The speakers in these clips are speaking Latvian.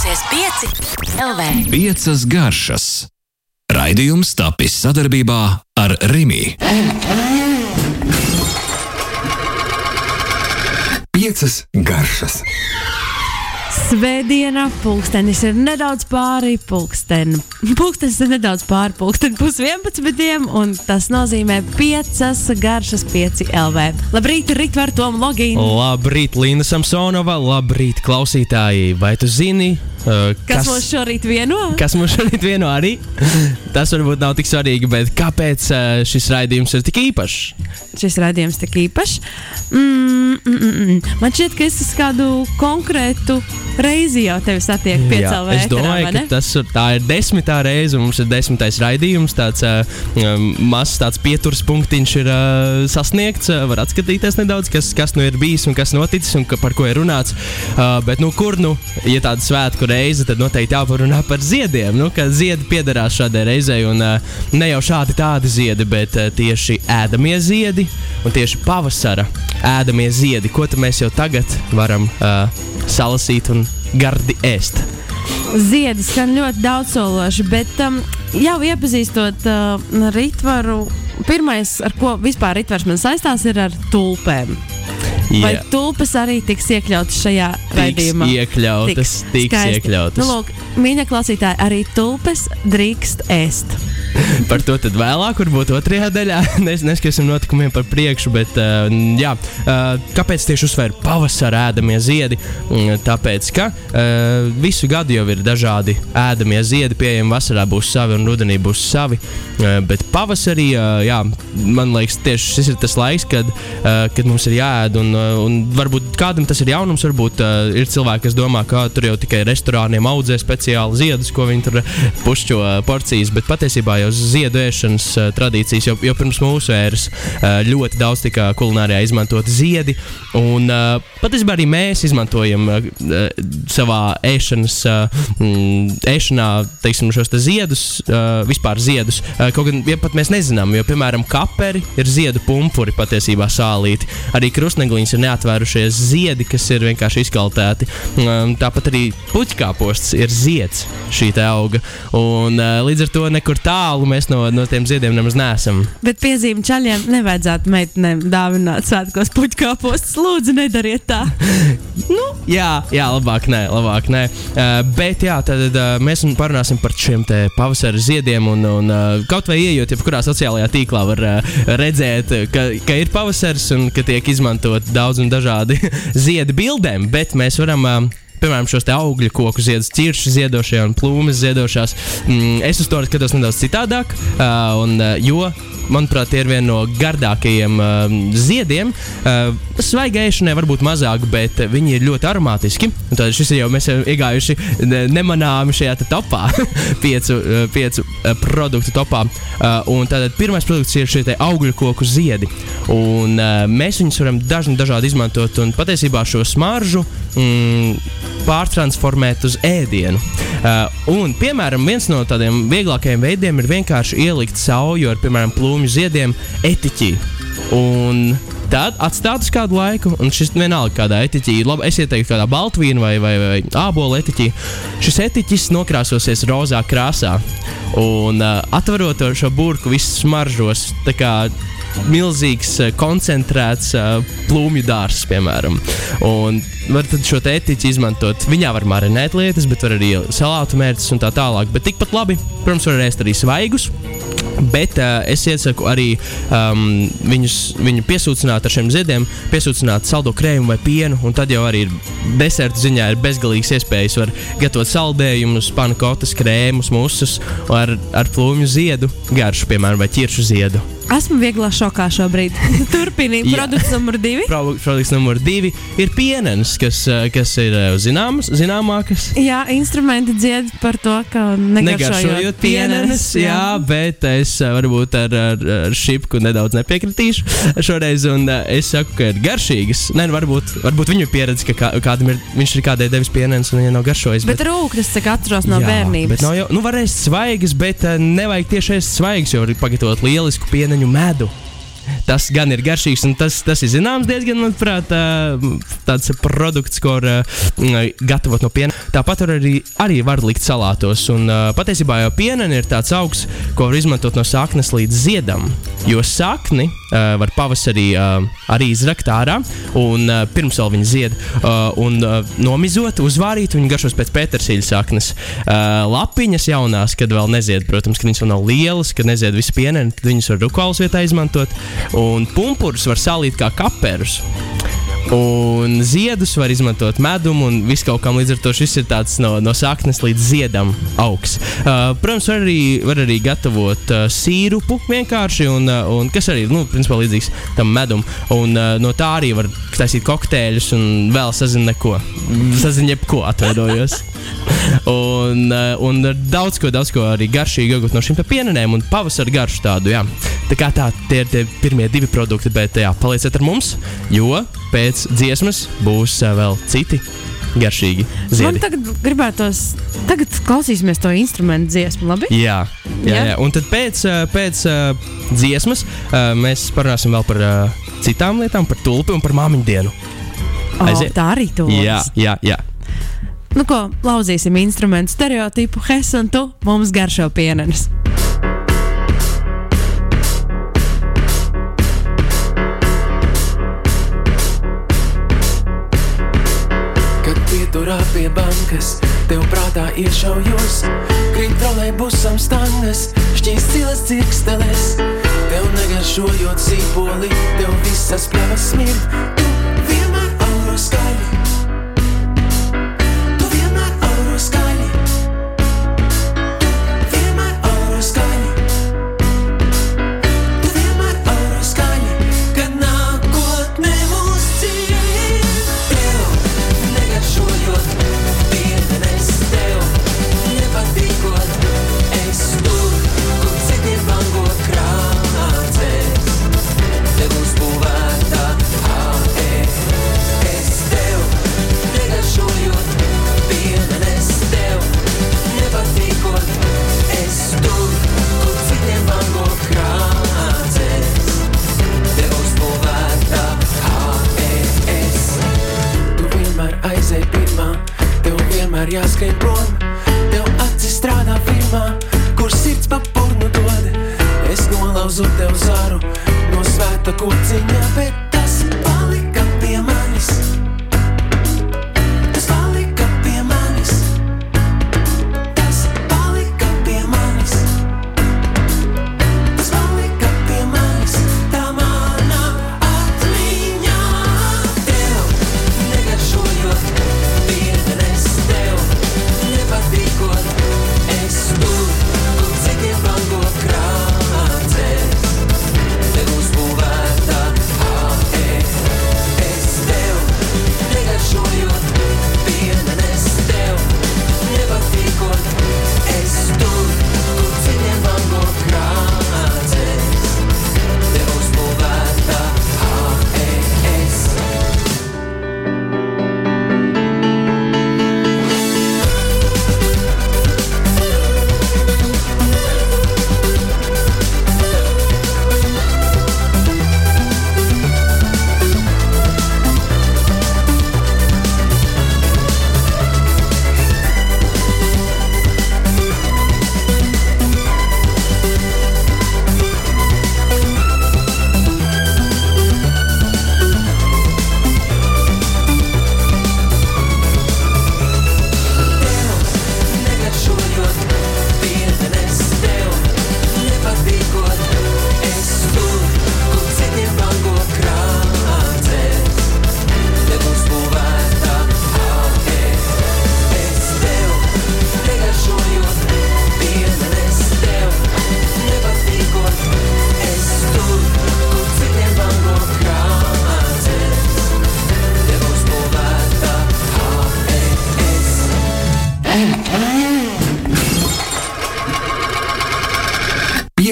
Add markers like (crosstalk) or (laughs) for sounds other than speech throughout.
klausies pieci LV. Piecas garšas. Raidījums tapis sadarbībā ar Rimi. Piecas garšas. Svētdiena, pulkstenis ir nedaudz pāri pulksteni. Pulkstenis ir nedaudz pāri pulksteni pus 11, un tas nozīmē 5 garšas 5 LV. Labrīt, Rītvar, Tom Logīna. Labrīt, Līna Samsonova, labrīt, klausītāji! Vai tu zini, uh, Kas mūs šorīt vieno? kas mums šodien vieno arī? Tas varbūt nav tik svarīgi, bet kāpēc uh, šis raidījums ir tik īpašs? Šis raidījums tik īpašs. Mm, mm, mm, mm. Man šķiet, ka es kādu konkrētu reizi jau tevi satieku piecēlē. es domāju, ka tas ir, tā ir desmitā reize, un mums ir desmitais raidījums. Tāds uh, mazs tāds pieturas punktiņš ir uh, sasniegts. Uh, var atskatīties nedaudz, kas, kas nu ir bijis un kas noticis un ka, par ko ir runāts. Uh, bet, nu, kur nu, ja tāda svētku reize, tad noteikti jāparunā par ziediem. Nu, ka ziedi piederās šādai reizei, un ne jau šādi tādi ziedi, bet tieši ēdamie ziedi un tieši pavasara ēdamie ziedi, ko mēs jau tagad varam uh, salasīt un gardi ēst. Ziedi skan ļoti daudzsološi, bet um, jau iepazīstot uh, Rītvaru, pirmais, ar ko vispār Rītvars man saistās, ir ar tulpēm. Vai Jā. tulpes arī tiks iekļautas šajā Tiks raidījumā? iekļautas, tiks skaisti. iekļautas. Nu, lūk, mīļie klausītāji, arī tulpes drīkst ēst. Par to tad vēlāk, varbūt otrajā daļā. (laughs) Nes, neskriesim notikumiem par priekšu, bet uh, jā, uh, kāpēc tieši uzsver pavasara ēdamie ziedi? Mm, Tāpēc, ka uh, visu gadu jau ir dažādi ēdamie ziedi, pieejami vasarā būs savi un rudenī būs savi. Uh, bet pavasarī, uh, jā, man liekas, tieši šis ir tas laiks, kad, uh, kad mums ir jāēd. Un, uh, un varbūt kādam tas ir jaunums, varbūt uh, ir cilvēki, kas domā, ka tur jau tikai restorāniem audzē speciāli ziedus, ko viņi tur (laughs) pušķo porcijas. Bet patiesībā jau ziedu ēšanas uh, tradīcijas jau, jau pirms mūsu ēras uh, ļoti daudz tika kulinārijā izmantot ziedi. Un uh, patiesībā arī mēs izmantojam savā ēšanas, mm, ēšanā teiksim, šos te ziedus, vispār ziedus. Kaut gan ja pat mēs nezinām, jo piemēram kaperi ir ziedu pumpuri patiesībā sālīti. Arī krustnegliņas ir neatvērušies ziedi, kas ir vienkārši izkaltēti. Um, tāpat arī puķkāposts ir zieds šī auga. Un, līdz ar to nekur tālu mēs no, no tiem ziediem nemaz neesam. Bet piezīme čaļiem nevajadzētu meitenēm dāvināt svētkos puķkāpostus. Lūdzu, nedariet tā. (laughs) Nu, jā, jā, labāk nē, labāk nē. Uh, bet jā, tad uh, mēs parunāsim par šiem te pavasara ziediem. Un, un uh, kaut vai ienākot, jebkurā sociālajā tīklā var uh, redzēt, ka, ka ir pavasars un ka tiek izmantot daudz un dažādi (laughs) ziedu bildēm. Bet mēs varam. Uh, Piemēram, šos augļu koku ziedus, ciršu ziedošie un plūmes ziedošās. Mm, es uz to skatos nedaudz citādāk, uh, un, uh, jo manuprāt, tie ir viena no gardākajiem uh, ziediem. Uh, Svaigai ēšanai varbūt mazāk, bet viņi ir ļoti aromātiski. Tad šis ir jau mēs esam iegājuši ne- nemanāmi šajā topā, (laughs) piecu, uh, piecu uh, produktu topā. Uh, un Tātad pirmais produkts ir šie augļu koku ziedi. Un, uh, mēs viņus varam dažni dažādi izmantot un patiesībā šo smaržu. Mm, pārtransformēt uz ēdienu. Uh, un, piemēram, viens no tādiem vieglākajiem veidiem ir vienkārši ielikt sauju ar, piemēram, plūmju ziediem etiķī. Un tad atstāt uz kādu laiku, un šis vienalga kādā etiķī, labi, es ieteiktu kādā baltvīna vai, vai, vai ābola etiķī. Šis etiķis nokrāsosies rozā krāsā. Un uh, atverot šo burbuļu, viss smaržos. tā kā Milzīgs, eh, koncentrēts uh, plūmju dārsts, piemēram. Un var šo etiķi izmantot. Viņā var marinēt lietas, bet var arī salātu mērķus un tā tālāk. Bet tikpat labi, protams, var ēst arī svaigus. Bet uh, es iesaku arī um, viņus, viņu piesūcināt ar šiem ziediem, piesūcināt saldo krējumu vai pienu. Tad jau arī deserta ziņā ir bezgalīgs iespējas. Var gatavot saldējumus, panakotas, krēmus, musus ar, ar plūmju ziedu garšu, piemēram, vai ķiršu ziedu. Esmu vieglā šokā šobrīd. (laughs) Turpiniet, Jā. produkts numur divi. Pro- Produkts numur divi ir pienenes, kas, uh, kas ir uh, zināmas, zināmākas. Jā, instrumenti dzied par to, ka negaršojot pienenes, jā, bet es uh, varbūt ar, ar, ar šipku nedaudz nepiekritīšu šoreiz. Un, es saku, ka ir garšīgas. Nē, nu, varbūt, varbūt viņu pieredze, ka kā, kādam ir, viņš ir kādai devis pienenes un viņa nav garšojis. Bet rūkstošs, cik atceros no Jā, bērnības. Bet nav jau, nu, var ēst svaigas, bet nevajag tieši ēst svaigas, jo var pagatavot lielisku pieneņu animado? Tas gan ir garšīgs, un tas, tas ir zināms diezgan, manuprāt, tāds produkts, ko var ā, gatavot no piena. Tāpat arī, arī var likt salātos, un patiesībā jau pieneni ir tāds augs, ko var izmantot no saknes līdz ziedam, jo sakni var pavasarī arī izrakt ārā, un pirms vēl viņa zied, un nomizot, uzvārīt, viņa garšos pēc pētersīļa saknes. Lapiņas jaunās, kad vēl nezied, protams, kad viņas vēl nav lielas, kad nezied visu pieneni, tad viņas var rukālas vietā izmantot. Un pumpurus var salīt kā kaperus. Un ziedus var izmantot medumu un visu kaut kam. Līdz ar to šis ir tāds no, no saknes līdz ziedam augs. Uh, protams, var arī, var arī gatavot uh, sīrupu vienkārši, un, uh, un kas arī ir nu, principā līdzīgs tam medum. Un, uh, no tā arī var taisīt kokteļus un vēl sazina neko. Sazina jebko atvainojos. (laughs) un, uh, un daudz ko, daudz ko arī garšīgi iegūt no šīm pienenēm un pavasara garšu tādu. Jā. Tā kā tā, tie ir tie pirmie divi produkti, bet jā, palieciet ar mums, jo pēc dziesmas būs uh, vēl citi garšīgi Man ziedi. tagad gribētos, tagad klausīsimies to instrumentu dziesmu, labi? Jā, jā, Jā? jā. Un tad pēc, uh, pēc uh, dziesmas mēs parunāsim vēl par citām lietām, par tulpi un par māmiņu dienu. O, Aiziet. tā arī to. Jā, jā, jā. Nu, ko, lauzīsim instrumentu stereotipu, Hes un tu mums garšo pienenes. Pieturā pie bankas, tev prātā iešaujos, krīt trolēļbusam stangas, šķīst cilas cirksteles. Tev negaršojot sīpoli, tev visas pļavas smird, tu vienmēr auro skaļi.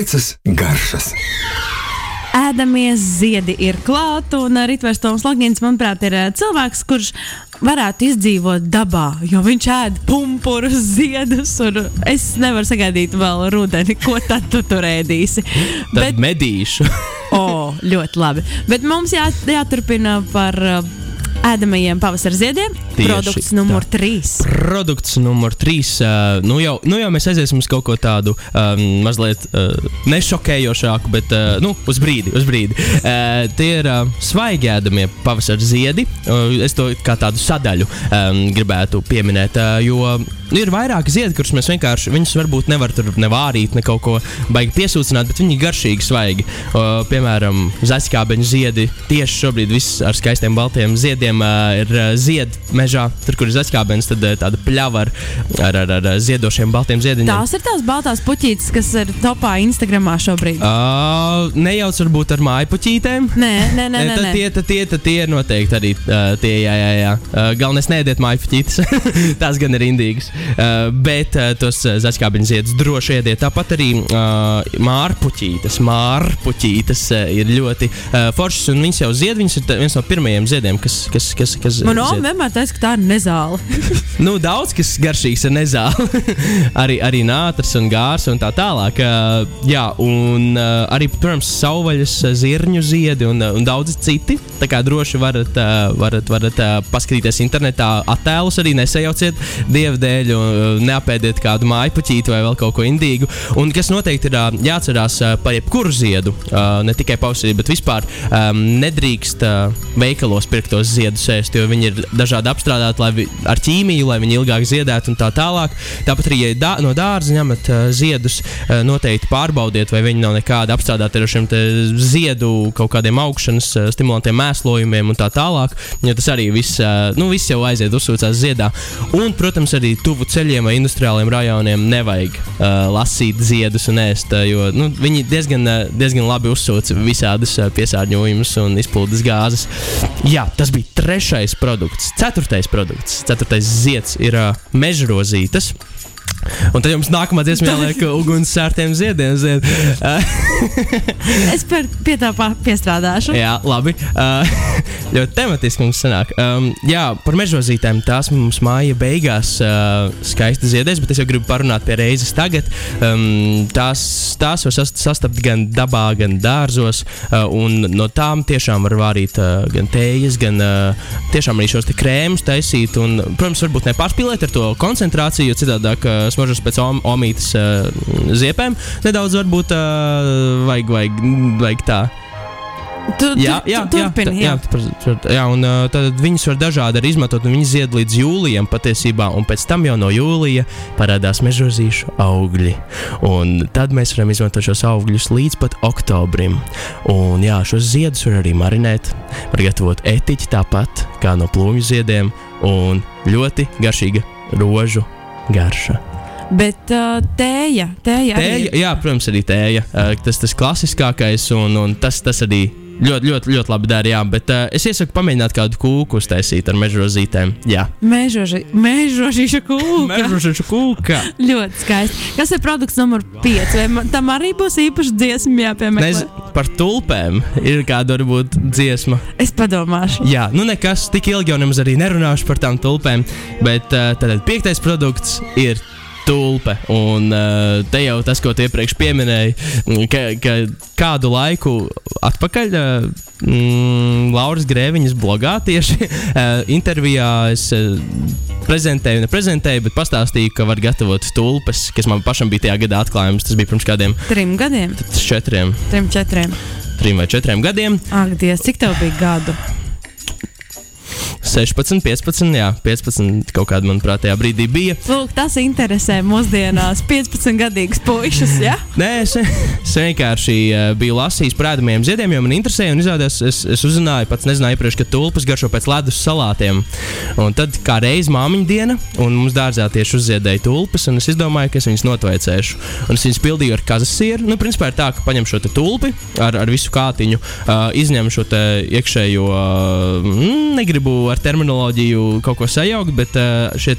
Piecas garšas. Ēdamies ziedi ir klāt, un Ritvers Toms Logins, manuprāt, ir eh, cilvēks, kurš varētu izdzīvot dabā, jo viņš ēd pumpurus, ziedus, un es nevaru sagaidīt vēl rudeni, ko tad tu tur ēdīsi. Tad Bet... medīšu. O, O, ļoti labi. Bet mums jā, jāturpina par uh, ēdamajiem pavasara ziediem. Tieši Produkts numur tā. 3. Produkts numur trīs. Uh, nu, jau, nu jau mēs aiziesim uz kaut ko tādu um, mazliet uh, nešokējošāku, bet uh, nu, uz brīdi. Uz brīdi. Uh, tie ir uh, svaigēdamie pavasara ziedi. Uh, es to kā tādu sadaļu um, gribētu pieminēt. Uh, jo nu, ir vairāki ziedi, kurus mēs vienkārši, viņus varbūt nevar tur nevārīt, ne kaut ko baigi piesūcināt, bet viņi ir garšīgi, svaigi. Uh, piemēram, zaļskābeņu ziedi. Tieši šobrīd viss ar skaistiem baltiem ziediem uh, ir uh, ziedi mežā, tur, kur ir zaļskābens, tad uh, tāda pļava ar, ar, ar, ar ziedošiem baltiem ziediņiem. Tās ir tās baltās puķītes, kas ir topā Instagramā šobrīd. Uh, nejauc varbūt ar māju puķītēm. Nē, nē, nē, nē, tad, nē. tie, tad, tie, tad tie ir noteikti arī uh, tie, jā, jā, jā. Uh, Galvenais nēdiet māju puķītes. (laughs) Tās gan ir indīgas. Uh, bet uh, tos uh, zaļskābeņu ziedus droši ēdiet. Tāpat arī uh, mārpuķītes. Mārpuķītes uh, ir ļoti uh, foršas un viņas jau zied. Viņas ir viens no pirmajiem ziediem, kas. kas, kas, kas Man zied. vienmēr teica, ka tā ir nezāle. (laughs) Nu, daudz kas garšīgs ir nezāle. (laughs) arī, arī nātris un gārs un tā tālāk. Uh, jā, un uh, arī, protams, savvaļas uh, zirņu ziedi un, un daudz citi. Tā kā droši varat, uh, varat, varat uh, paskatīties internetā attēlus, arī nesajauciet dievu dēļ un uh, neapēdiet kādu māju puķīti vai vēl kaut ko indīgu. Un kas noteikti ir uh, jāatcerās uh, par jebkuru ziedu, uh, ne tikai pavasarī, bet vispār um, nedrīkst uh, veikalos pirkt tos ziedus ēst, jo viņi ir dažādi apstrādāti lai vi, ar ķīmiju, lai viņi ilgāk ziedētu un tā tālāk. Tāpat arī, ja dā, no dārza ņemat uh, ziedus, uh, noteikti pārbaudiet, vai viņi nav nekādi apstrādāti ar šiem ziedu kaut kādiem augšanas uh, stimulantiem, mēslojumiem un tā tālāk. Jo tas arī viss, uh, nu, viss jau aiziet uzsūcās ziedā. Un, protams, arī tuvu ceļiem vai industriāliem rajoniem nevajag uh, lasīt ziedus un ēst, uh, jo nu, viņi diezgan, uh, diezgan labi uzsūc visādas uh, piesārņojumus un izplūdes gāzes. Jā, tas bija trešais produkts. Ceturtais produkts, ceturtais zieds ir uh, mežrozītes. Un tad jums nākamā dziesma jāliek uguns sērtiem ziediem. Zied. (laughs) Uh, (laughs) Es par, pie tā piestrādāšu. jā, labi. Uh, (laughs) ļoti tematiski mums sanāk. Um, jā, par mežozītēm tās mums māja beigās uh, skaisti ziedēs, bet es jau gribu parunāt pie reizes tagad. Um, tās, tās var sast, sastapt gan dabā, gan dārzos, uh, un no tām tiešām var vārīt uh, gan tējas, gan uh, tiešām arī šos krēmus taisīt. Un, protams, varbūt nepārspīlēt ar to koncentrāciju, jo citādāk uh, smaržas pēc om, omītas uh, ziepēm nedaudz varbūt uh, vajag, vajag, vajag tā. Tu, Jā, jā, tu, jā, turpini. tā- jā, par- par- jā, un uh, tad viņas var dažādi arī izmantot, un viņas zied līdz jūlijam patiesībā, un pēc tam jau no jūlija parādās mežozīšu augļi. Un tad mēs varam izmantot šos augļus līdz pat oktobrim. Un jā, šos ziedus var arī marinēt, var gatavot etiķi tāpat kā no plūmju ziediem, un ļoti garšīga rožu garša. Bet uh, tēja, tēja, Tēja, jā, protams, arī tēja. Uh, Tas tas klasiskākais, un, un tas, tas arī ļoti, ļoti, ļoti labi dara. Jā, bet uh, es iesaku pamēģināt kādu kūku uztaisīt ar mežrozītēm. Jā, Mežoži, mežožīša kūka. mežrozīšu kūka. Ļoti skaisti. Kas ir produkts numur 5? Vai tam arī būs īpaši dziesma jāpiemēro? Nezinu, par tulpēm ir kāda varbūt dziesma. Es padomāšu. Jā, nu nekas, tik ilgi jau nemaz arī nerunāšu par tām tulpēm. Bet uh, tad piektais produkts ir. Tulpe. Un uh, te jau tas, ko iepriekš pieminēji, mm, ka, ka kādu laiku atpakaļ uh, mm, Lauras Grēviņas blogā tieši (laughs) uh, intervijā es uh, prezentēju, neprezentēju, bet pastāstīju, ka var gatavot tulpes, kas man pašam bija tajā gadā atklājums. Tas bija pirms kādiem Trim gadiem, četriem, trim, četriem. trim vai četriem gadiem. Ak, Dievs, cik tev bija gadu? 16, 15, jā, 15 kaut kāda, manuprāt, tajā brīdī bija. Lūk, tas interesē mūsdienās 15-gadīgus puikas. Ja? Nē, es, es vienkārši uh, biju lasījis par ēdamiem ziediem, jo man interesēja. Un izrādās, es, es uzzināju, pats nezināju, iepriekš, ka tulpes garšo pēc ledus salātiem. Un tad kā reiz māmiņa diena, un mums dārzā tieši uzziedēja tulpes, un es izdomāju, ka es viņas notveicēšu. Un es viņas pildīju ar kazasieru. Nu, principā ir tā, ka paņem šo tulpi ar, ar visu kātiņu, uh, izņem šo iekšējo, uh, negribu ar ar terminoloģiju kaut ko sajaukt, bet uh, šie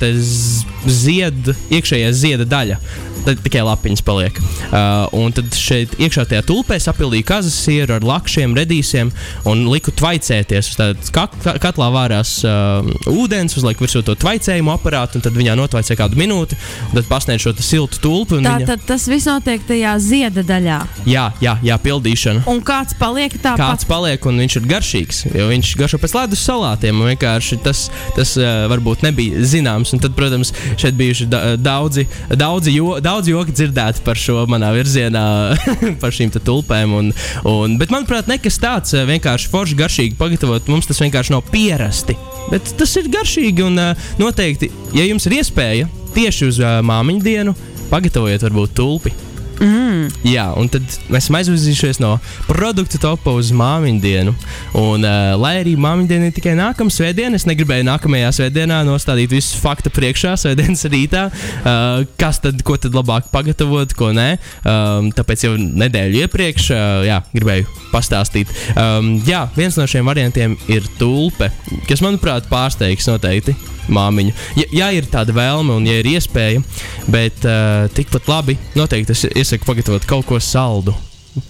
zied, iekšējā zieda daļa. Tad tikai lapiņas paliek. Uh, un tad šeit iekšā tajā tulpē sapildīja kazas sieru ar lakšiem, redīsiem un liku tvaicēties. Kat katlā vārās uh, ūdens, uzliek virsū to tvaicējumu aparātu, un tad viņā notvaicē kādu minūti, un tad pasniedz šo siltu tulpu. un Tā viņa- tad tas viss notiek tajā zieda daļā. Jā, jā, jā, pildīšana. Un kāds paliek tāpat? Kāds paliek, un viņš ir garšīgs. Jo viņš garšo pēc ledus salātiem. un Vienkārši tas, tas uh, varbūt nebija zināms. Un tad, protams, šeit bijuši da daudzi, daudzi, jo, daudzi joki dzirdēti par šo manā virzienā, (laughs) par šīm tulpēm. Un, un, bet, manuprāt, nekas tāds uh, vienkārši forši garšīgi pagatavot. Mums tas vienkārši nav pierasti. Bet tas ir garšīgi un uh, noteikti, ja jums ir iespēja tieši uz uh, māmiņu dienu, pagatavojiet varbūt tulpi. Mm. Jā, un tad mēs esam aizvirzījušies no produktu topa uz māmiņu dienu. Un, uh, lai arī māmiņu diena ir tikai nākamā svētdiena, es negribēju nākamajā svētdienā nostādīt visus faktu priekšā, svētdienas rītā, uh, kas tad, ko tad labāk pagatavot, ko nē. Um, tāpēc jau nedēļu iepriekš uh, jā, gribēju pastāstīt. Um, jā, viens no šiem variantiem ir tulpe, kas, manuprāt, pārsteigs noteikti māmiņu. Ja, ja ir tāda vēlme un ja ir iespēja, bet uh, tikpat labi noteikti es iesaku pagatavot kaut ko saldu.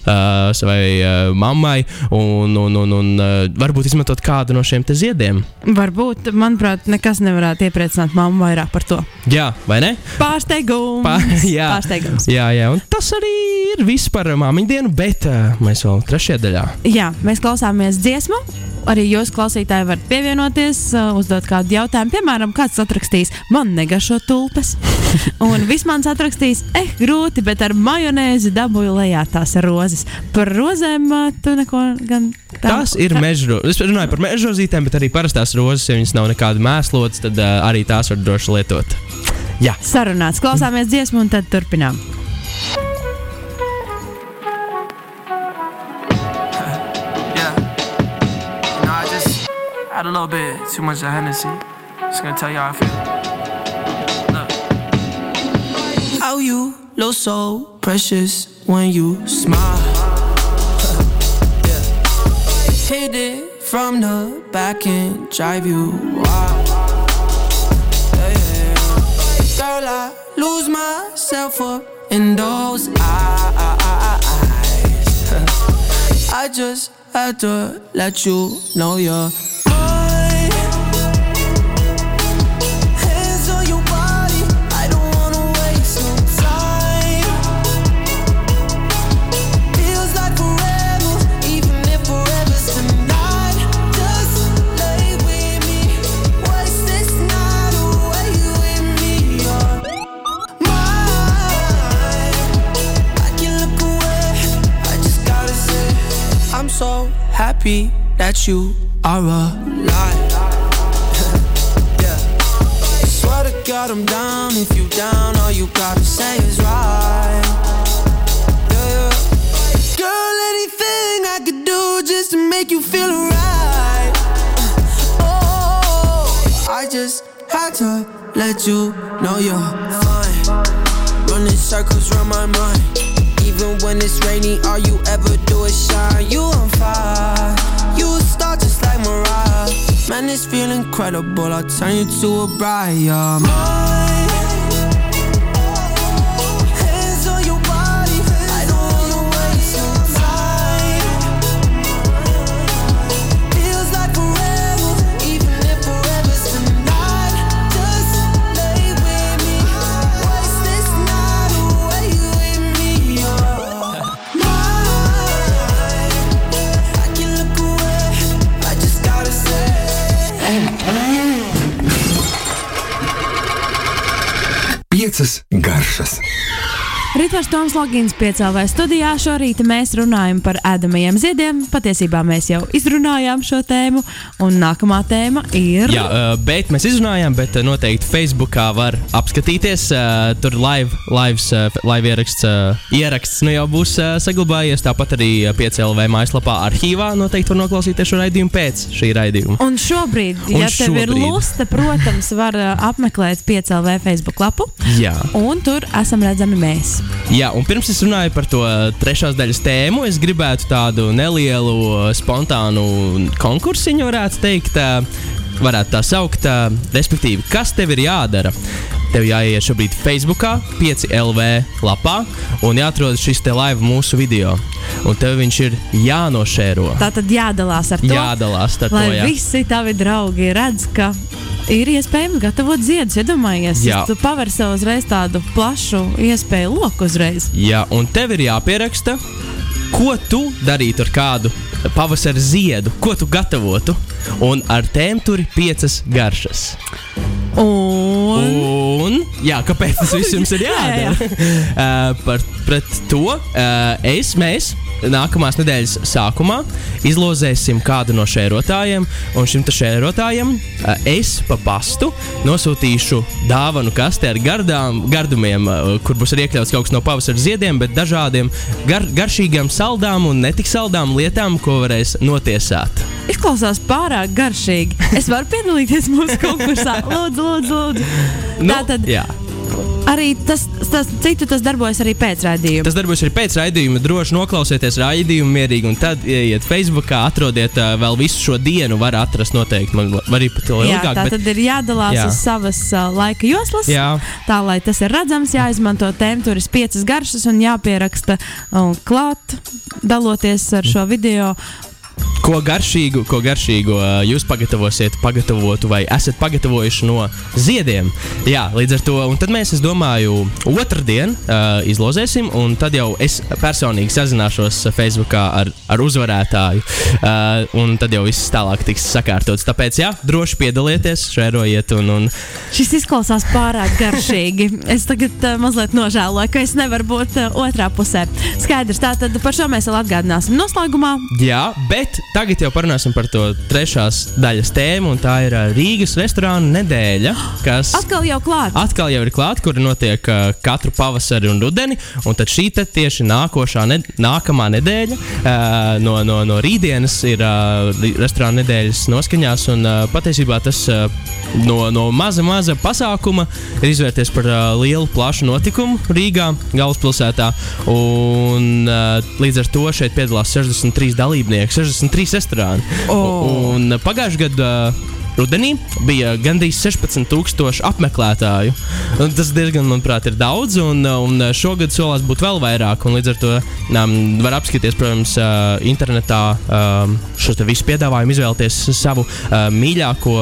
Uh, savai uh, mammai, un, un, un, un uh, varbūt izmantot kādu no šiem te ziediem. Varbūt, manuprāt, nekas nevarētu iepriecināt mammu vairāk par to. Jā, vai ne? Pārsteigums! Pā- (laughs) jā. Pārsteigums. Jā, jā, un tas arī ir viss par māmiņu dienu, bet uh, mēs vēl trešajā daļā. Jā, mēs klausāmies dziesmu. Arī jūs, klausītāji, varat pievienoties, uh, uzdot kādu jautājumu. Piemēram, kāds atrakstīs, man negaršo tulpes. (laughs) Un viss mans atrakstīs, eh, grūti, bet ar majonēzi dabūju lejā tās rozes. Par rozēm tu neko gan tā- Tas ir meža. Es runāju par meža rozītēm, bet arī parastās rozes, ja viņas nav nekāda mēslotas, tad uh, arī tās var droši lietot. Jā, Sarunāts, klausāmies dziesmu un tad turpinām. (laughs) Had a little bit too much of Hennessy. Just gonna tell you how I feel. How you look so precious when you smile. (laughs) yeah. Hit it from the back and drive you wild. Yeah, yeah. Girl, I lose myself up in those eyes. (laughs) I just had to let you know you're happy that you are alive. (laughs) yeah. Swear to God, I'm down. If you down, all you gotta say is right. Yeah. Girl, anything I could do just to make you feel alright. (laughs) Oh, I just had to let you know you're fine. Running circles around my mind. Even when it's rainy, all you ever do is shine. You on fire, you a star just like Mariah. Man, this feel incredible. I'll turn you to a bride. You're Piecas garšas. Ritvars Toms Logins piecēlē studijā. Šorīt mēs runājam par ēdamajiem ziediem. Patiesībā mēs jau izrunājām šo tēmu, un nākamā tēma ir. Jā, uh, bet mēs izrunājām, bet uh, noteikti Facebookā var apskatīties. Uh, tur live, lives, live ieraksts, ieraksts nu jau būs saglabājies. Tāpat arī PCLV mājaslapā arhīvā noteikti var noklausīties šo raidījumu pēc šī raidījuma. Un šobrīd, Un ja tev ir šobrīd. lusta, protams, var apmeklēt piecēlē Facebook lapu, Jā. un tur esam redzami mēs. Jā, un pirms es runāju par to uh, trešās daļas tēmu, es gribētu tādu nelielu, uh, spontānu konkursiņu, varētu teikt. uh, varētu tā saukt. Respektīvi, kas tev ir jādara? Tev jāiet šobrīd Facebook, 5LV lapā un jāatrod šis te live mūsu video. Un tev viņš ir jānošēro. Tā tad jādalās ar to. Jādalās ar lai to. Jā. visi tavi draugi redz, ka ir iespējams gatavot ziedus. Iedomājies, Jā. tu paver sev uzreiz tādu plašu iespēju loku uzreiz. Jā, un tev ir jāpieraksta, ko tu darītu ar kādu pavasara ziedu, ko tu gatavotu. Un ar tēm tur ir piecas garšas. Un Un, jā, kāpēc tas viss jums ir (laughs) jādara? uh, (laughs) par pret to uh, es, mēs nākamās nedēļas sākumā izlozēsim kādu no šērotājiem, un šim šērotājam uh, es pa pastu nosūtīšu dāvanu kasti ar gardām, gardumiem, uh, kur būs arī iekļauts kaut kas no pavasara ziediem, bet dažādiem gar, garšīgiem saldām un netik saldām lietām, ko varēs notiesāt. izklausās pārāk garšīgi. Es varu piedalīties mūsu konkursā. Lūdzu, lūdzu, lūdzu. Nu, Tā tad jā. Arī tas, tas citu tas darbojas arī pēc raidījuma. Tas darbojas arī pēc raidījuma. Droši noklausieties raidījumu mierīgi, un tad ieiet Facebook, atrodiet uh, vēl visu šo dienu. Var atrast noteikti, man arī pat Jā, ilgāk. tā bet- tad ir jādalās Jā. uz savas uh, laika joslas. Jā. Tā lai tas ir redzams, jāizmanto tēmturis piecas garšas un jāpieraksta um, klāt, daloties ar šo video. Ko garšīgu, ko garšīgu jūs pagatavosiet, pagatavotu vai esat pagatavojuši no ziediem? Jā, līdz ar to, un tad mēs, es domāju, otrdien uh, izlozēsim, un tad jau es personīgi sazināšos Facebook ar, ar uzvarētāju, uh, un tad jau viss tālāk tiks sakārtots. Tāpēc, jā, droši piedalieties, šērojiet, un, un Šis izklausās pārāk garšīgi. Es tagad uh, mazliet nožēloju, ka es nevaru būt uh, otrā pusē. Skaidrs, tā tad par šo mēs vēl atgādināsim noslēgumā. Jā, bet tagad jau parunāsim par to trešās daļas tēmu, un tā ir ā, Rīgas restorāna nedēļa, kas Atkal jau klāt. atkal jau ir klāta, kur notiek uh, katru pavasari un rudeni. Un tad šī te tieši nākošā, ne, nākamā nedēļa, uh, no, no, no rītdienas, ir uh, restorāna nedēļas noskaņās. Un uh, patiesībā tas uh, no, no maza, maza pasākuma ir izvērties par uh, lielu, plašu notikumu Rīgā, galvaspilsētā. Un uh, līdz ar to šeit piedalās 63 dalībnieki, 63 restorāni. O. Un uh, pagājušajā gadā. Rudenī bija gandrīz 16,000 apmeklētāju. Un Tas diezgan, manuprāt, ir daudz, un, un šogad solās būt vēl vairāk. un Līdz ar to um, var apskatīties, protams, uh, internetā um, šo visu piedāvājumu, izvēlēties savu uh, mīļāko,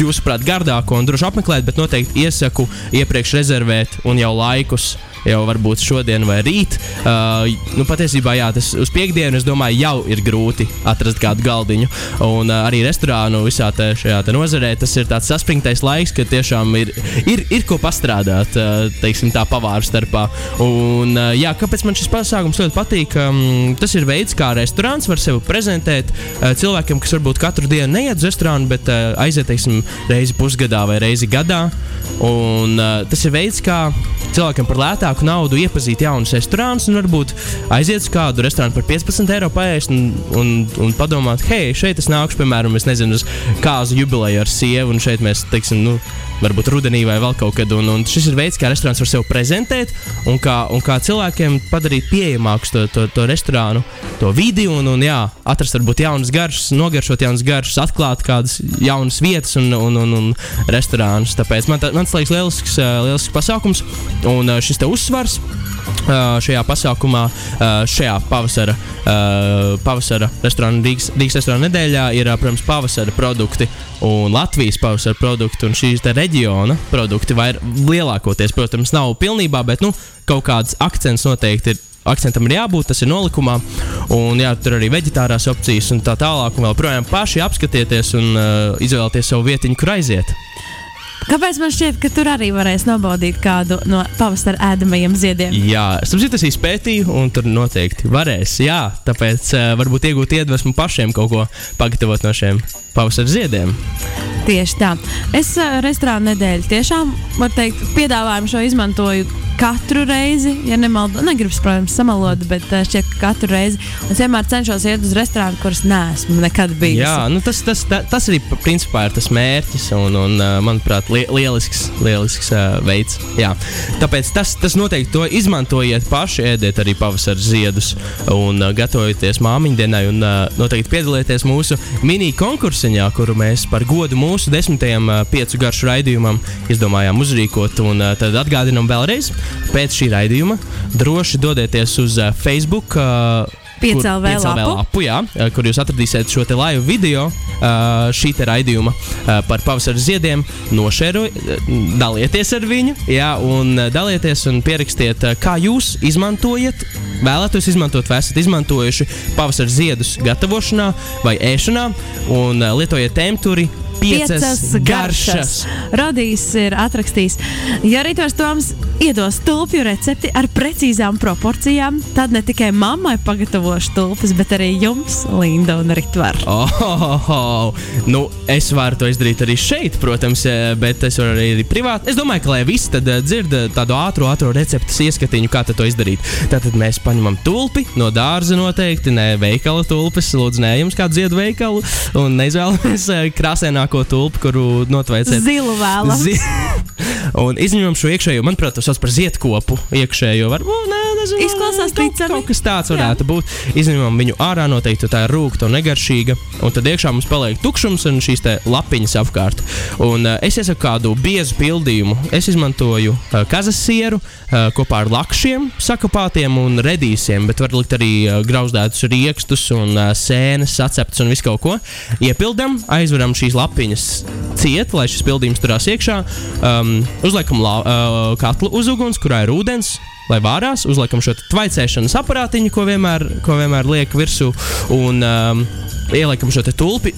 jūsuprāt, gardāko un droši apmeklēt, bet noteikti iesaku iepriekš rezervēt un jau laikus jau varbūt šodien vai rīt. Uh, nu, patiesībā, jā, tas uz piekdienu, es domāju, jau ir grūti atrast kādu galdiņu. Un uh, arī restorānu visā te, šajā te nozarē tas ir tāds saspringtais laiks, kad tiešām ir, ir, ir ko pastrādāt, uh, teiksim, tā pavāru starpā. Un, uh, jā, kāpēc man šis pasākums ļoti patīk? Um, tas ir veids, kā restorāns var sevi prezentēt uh, cilvēkiem, kas varbūt katru dienu neiet uz restorānu, bet uh, aiziet, teiksim, reizi pusgadā vai reizi gadā. Un, uh, tas ir veids, kā cilvēkam par lētāku naudu iepazīt jaunus restorānus un varbūt aiziet uz kādu restorānu par 15 eiro paēst un, un, un padomāt, hei, šeit es nākušu, piemēram, es nezinu, uz kāzu jubileju ar sievu, un šeit mēs, teiksim, nu, varbūt rudenī vai vēl kaut kad. Un, un šis ir veids, kā restorāns var sevi prezentēt un kā, un kā cilvēkiem padarīt pieejamāku to, to, to restorānu, to vidi un, un jā, atrast varbūt jaunas garšas, nogaršot jaunas garšas, atklāt kādas jaunas vietas un, un, un, un restorānus. Tāpēc man, tā, man tas liekas lielisks, ā, lielisks pasākums un ā, šis uzsvars. Ā, Šajā pasākumā, ā, šajā pavasara, ā, pavasara restorāna, Rīgas, Rīgas restorāna nedēļā ir, protams, pavasara produkti un Latvijas pavasara produkti un šīs reģiona produkti. Vai lielākoties, protams, nav pilnībā, bet nu, kaut kāds akcents noteikti ir. Akcentam ir jābūt, tas ir nolikumā, un jā, tur arī vegetārās opcijas un tā tālāk. Un vēl projām paši apskatieties un uh, izvēlieties savu vietiņu, kur aiziet. Kāpēc man šķiet, ka tur arī varēs nobaudīt kādu no pavasara ēdamajiem ziediem? Jā, es saprotu, tas izpētīju, un tur noteikti varēs. Jā, tāpēc uh, varbūt iegūt iedvesmu pašiem kaut ko pagatavot no šiem pavasara ziediem. Tieši tā. Es uh, restorāna nedēļu tiešām, var teikt, piedāvājumu šo izmantoju katru reizi, ja nemaldu, negribas, protams, samalot, bet uh, šķiet, ka katru reizi es vienmēr cenšos iet uz restorānu, kuras neesmu nekad bijis. Jā, nu tas, tas, tas, tas arī principā ir tas mērķis un, un uh, manuprāt, li lielisks, lielisks uh, veids. Jā. Tāpēc tas, tas noteikti to izmantojiet paši, ēdiet arī pavasara ziedus un uh, gatavojieties māmiņu dienai un uh, noteikti piedalieties mūsu mini konkursiņā, kuru mēs par godu mūsu desmitajam uh, piecu garšu raidījumam izdomājām uzrīkot. Un uh, tad atgādinām vēlreiz, pēc šī raidījuma droši dodieties uz uh, Facebook. 5LV kur- 5LV lapu. lapu, jā, eh, kur jūs atradīsiet šo live video, šī raidījuma par pavasara ziediem. Nošērojiet, dalieties ar viņu, jā, un dalieties un pierakstiet, kā jūs izmantojat, vēlētos izmantot, vai esat izmantojuši pavasara ziedus gatavošanā vai ēšanā, un lietojiet temturi. Piecas, garšas. Radījis ir atrakstījis. Ja Rītvars Toms iedos tulpju recepti ar precīzām proporcijām, tad ne tikai mammai pagatavošu tulpes, bet arī jums, Linda un Rītvars. Oh, oh, oh. Nu, es varu to izdarīt arī šeit, protams, eh, bet es varu arī privāti. Es domāju, ka lai visi tad eh, dzird eh, tādu ātru, ātru receptes ieskatiņu, kā to izdarīt. Tātad mēs paņemam tulpi no dārza noteikti, ne veikala tulpes, lūdzu, ne jums kādu ziedu veikalu un neizvēlamies eh, krāsaināko tulpi, kuru notveiciet. Zilu vēlam. Zi (laughs) un izņemam šo iekšējo, manuprāt, tas sauc par ziedkopu iekšējo. Varbūt, nē, nezinu, Izklausās ticami. kaut kas tāds varētu Jā. būt. Izņemam viņu ārā, noteikti tā ir rūkta un negaršīga. Un tad iekšā mums paliek tukšums un šīs lapiņas apkārt. Un, uh, es iesaku kādu biezu pildījumu. Es izmantoju uh, kazas sieru uh, kopā ar lakšiem, sakopātiem un redīsiem, bet var likt arī uh, grauzdētus rīkstus un uh, sēnes, saceptus un visu kaut ko. Iepildam, aizveram šīs lapiņas ciet, lai šis pildījums turās iekšā. Um, uzliekam la, uh, katlu uz uguns, kurā ir ūdens. Lai vārās, uzliekam šo tvaicēšanas aparātiņu, ko vienmēr, ko vienmēr liek virsū, un um, ieliekam šo tulpi,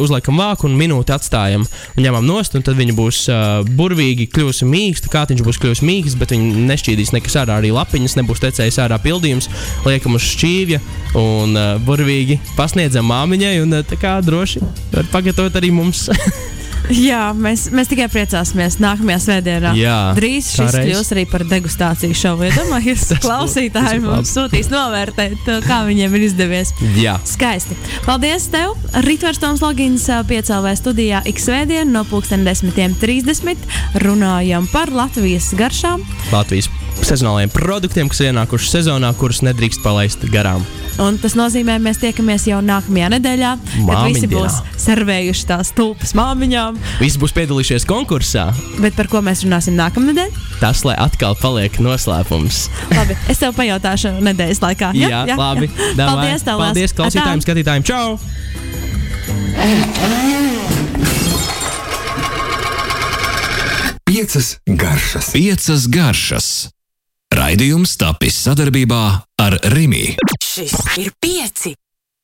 uzliekam vāku un minūti atstājam. Un ņemam nost, un tad viņi būs uh, burvīgi, kļūs mīksti, kā viņš būs kļuvis mīksts, bet viņi nešķīdīs nekas ārā, arī lapiņas nebūs tecējis ārā pildījums. Liekam uz šķīvja un uh, burvīgi pasniedzam māmiņai, un uh, tā kā droši var pagatavot arī mums. (laughs) Jā, mēs, mēs tikai priecāsimies nākamajā svētdienā. Jā, Drīz šis kļūs arī par degustāciju šovu. (laughs) Tas būs- klausītāji mums sūtīs novērtēt, kā viņiem ir izdevies. Jā. Skaisti. Paldies tev! Rītvars Toms Logins piecēlē studijā ik svētdien no 10.30. Runājam par Latvijas garšām. Latvijas sezonālajiem produktiem, kas ienākuši sezonā, kurus nedrīkst palaist garām. Un tas nozīmē, mēs tiekamies jau nākamajā nedēļā, kad Māmiņdienā. visi būs servējuši tās tulpas māmiņām. Visi būs piedalījušies konkursā. Bet par ko mēs runāsim nākamnedēļ? Tas, lai atkal paliek noslēpums. Labi, es tev pajautāšu nedēļas laikā. Jā, jā labi. Davai. Paldies, tev. Paldies klausītājiem, Atā. skatītājiem. Čau! Piecas garšas. Piecas garšas. Raidījums tapis sadarbībā ar Rimi. Šis ir pieci.